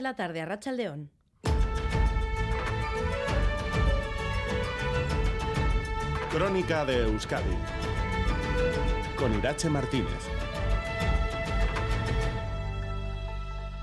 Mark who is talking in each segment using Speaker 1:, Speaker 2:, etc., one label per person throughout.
Speaker 1: La tarde a Rachaldeón.
Speaker 2: Crónica de Euskadi con Irache Martínez.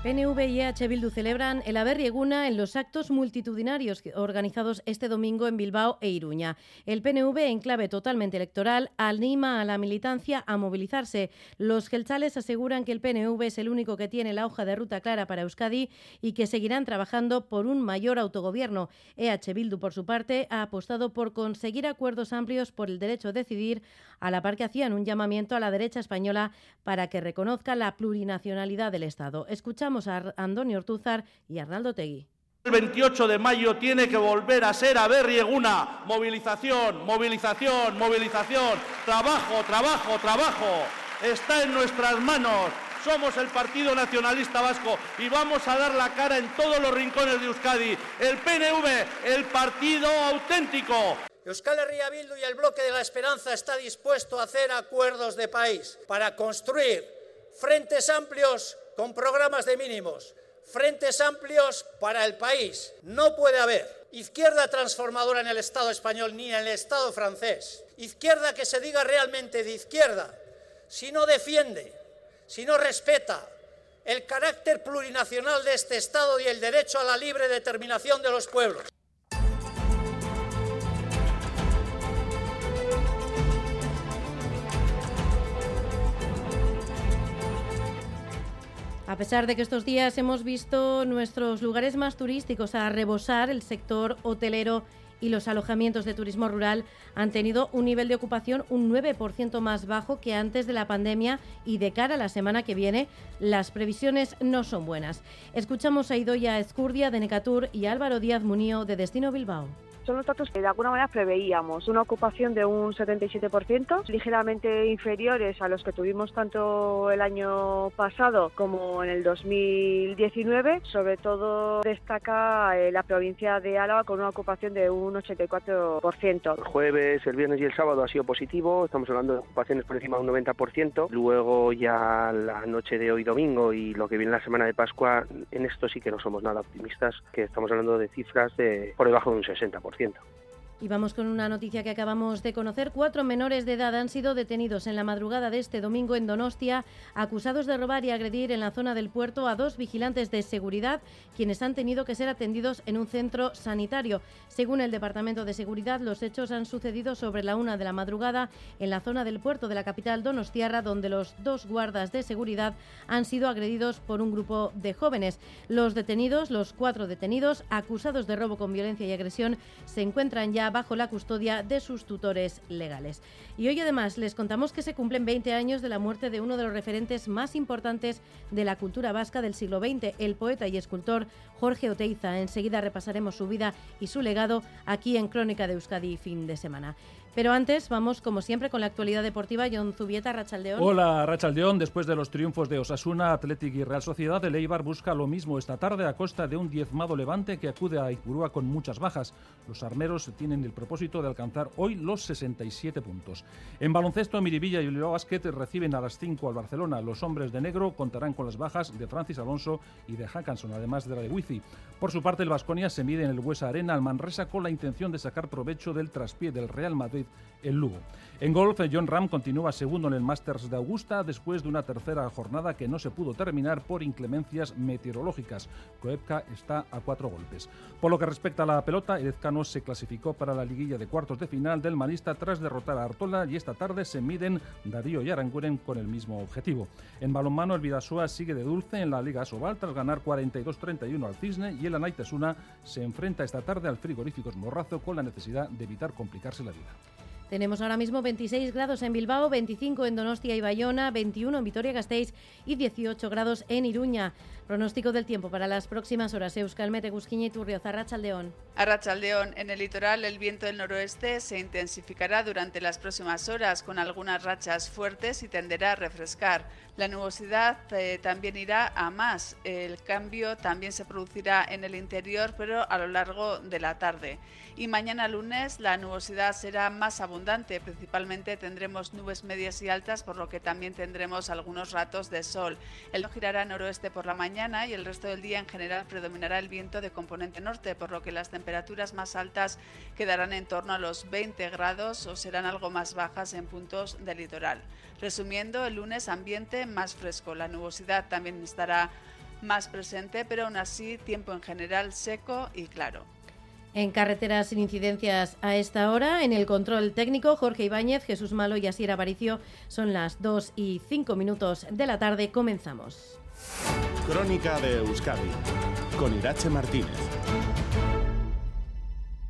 Speaker 1: PNV y EH Bildu celebran el Aberrieguna en los actos multitudinarios organizados este domingo en Bilbao e Iruña. El PNV, en clave totalmente electoral, anima a la militancia a movilizarse. Los gelchales aseguran que el PNV es el único que tiene la hoja de ruta clara para Euskadi y que seguirán trabajando por un mayor autogobierno. EH Bildu, por su parte, ha apostado por conseguir acuerdos amplios por el derecho a decidir, a la par que hacían un llamamiento a la derecha española para que reconozca la plurinacionalidad del Estado. Escuchamos a Antonio Ortúzar y Arnaldo Tegui.
Speaker 3: El 28 de mayo tiene que volver a ser a Berrieguna. Movilización, movilización, movilización. Trabajo, trabajo, trabajo. Está en nuestras manos. Somos el Partido Nacionalista Vasco y vamos a dar la cara en todos los rincones de Euskadi. El PNV, el partido auténtico.
Speaker 4: Euskal Herria Bildu y el Bloque de la Esperanza está dispuesto a hacer acuerdos de país para construir frentes amplios con programas de mínimos, frentes amplios para el país. No puede haber izquierda transformadora en el Estado español ni en el Estado francés. Izquierda que se diga realmente de izquierda, si no defiende, si no respeta el carácter plurinacional de este Estado y el derecho a la libre determinación de los pueblos.
Speaker 1: Pesar de que estos días hemos visto nuestros lugares más turísticos a rebosar, el sector hotelero y los alojamientos de turismo rural han tenido un nivel de ocupación un 9% más bajo que antes de la pandemia y de cara a la semana que viene las previsiones no son buenas. Escuchamos a Idoya Escurdia de Necatur y Álvaro Díaz Munío de Destino Bilbao
Speaker 5: son los datos que de alguna manera preveíamos. Una ocupación de un 77%, ligeramente inferiores a los que tuvimos tanto el año pasado como en el 2019. Sobre todo destaca eh, la provincia de Álava con una ocupación de un 84%.
Speaker 6: El jueves, el viernes y el sábado ha sido positivo, estamos hablando de ocupaciones por encima de un 90%. Luego ya la noche de hoy domingo y lo que viene la semana de Pascua, en esto sí que no somos nada optimistas, que estamos hablando de cifras de por debajo de un 60%. 100%.
Speaker 1: Y vamos con una noticia que acabamos de conocer. Cuatro menores de edad han sido detenidos en la madrugada de este domingo en Donostia, acusados de robar y agredir en la zona del puerto a dos vigilantes de seguridad, quienes han tenido que ser atendidos en un centro sanitario. Según el Departamento de Seguridad, los hechos han sucedido sobre la una de la madrugada en la zona del puerto de la capital Donostiarra, donde los dos guardas de seguridad han sido agredidos por un grupo de jóvenes. Los detenidos, los cuatro detenidos, acusados de robo con violencia y agresión, se encuentran ya bajo la custodia de sus tutores legales. Y hoy además les contamos que se cumplen 20 años de la muerte de uno de los referentes más importantes de la cultura vasca del siglo XX, el poeta y escultor Jorge Oteiza. Enseguida repasaremos su vida y su legado aquí en Crónica de Euskadi fin de semana. Pero antes vamos, como siempre, con la actualidad deportiva. John Zubieta, Rachaldeón.
Speaker 7: Hola, Rachaldeón. Después de los triunfos de Osasuna, Athletic y Real Sociedad, el Eibar busca lo mismo esta tarde a costa de un diezmado Levante que acude a Ipurúa con muchas bajas. Los armeros tienen el propósito de alcanzar hoy los 67 puntos. En baloncesto, Miribilla y Bilbao Basket reciben a las 5 al Barcelona. Los hombres de negro contarán con las bajas de Francis Alonso y de Hackanson, además de la de Wifi. Por su parte, el Vasconia se mide en el Huesa Arena al Manresa con la intención de sacar provecho del traspié del Real Madrid el Lugo. En golf, John Ram continúa segundo en el Masters de Augusta después de una tercera jornada que no se pudo terminar por inclemencias meteorológicas. Koepka está a cuatro golpes. Por lo que respecta a la pelota, Ezcano se clasificó para la liguilla de cuartos de final del Manista tras derrotar a Artola y esta tarde se miden Darío y Aranguren con el mismo objetivo. En balonmano, el Vidasoa sigue de dulce en la Liga Sobal tras ganar 42-31 al Cisne y el Anaitesuna se enfrenta esta tarde al frigoríficos Morrazo con la necesidad de evitar complicarse la vida.
Speaker 1: Tenemos ahora mismo 26 grados en Bilbao, 25 en Donostia y Bayona, 21 en Vitoria-Gasteiz y 18 grados en Iruña. Pronóstico del tiempo para las próximas horas. Euskalmete, Gusquiña y Turrioza, Rachaldeón.
Speaker 8: A Rachaldeón, en el litoral, el viento del noroeste se intensificará durante las próximas horas con algunas rachas fuertes y tenderá a refrescar. La nubosidad eh, también irá a más. El cambio también se producirá en el interior, pero a lo largo de la tarde. Y mañana lunes la nubosidad será más abundante. Principalmente tendremos nubes medias y altas, por lo que también tendremos algunos ratos de sol. El no girará noroeste por la mañana y el resto del día en general predominará el viento de componente norte, por lo que las temperaturas más altas quedarán en torno a los 20 grados o serán algo más bajas en puntos del litoral. Resumiendo, el lunes ambiente más fresco. La nubosidad también estará más presente, pero aún así tiempo en general seco y claro.
Speaker 1: En carreteras sin incidencias a esta hora, en el control técnico, Jorge Ibáñez, Jesús Malo y Asier Aparicio. Son las 2 y 5 minutos de la tarde. Comenzamos.
Speaker 2: Crónica de Euskadi con Irache Martínez.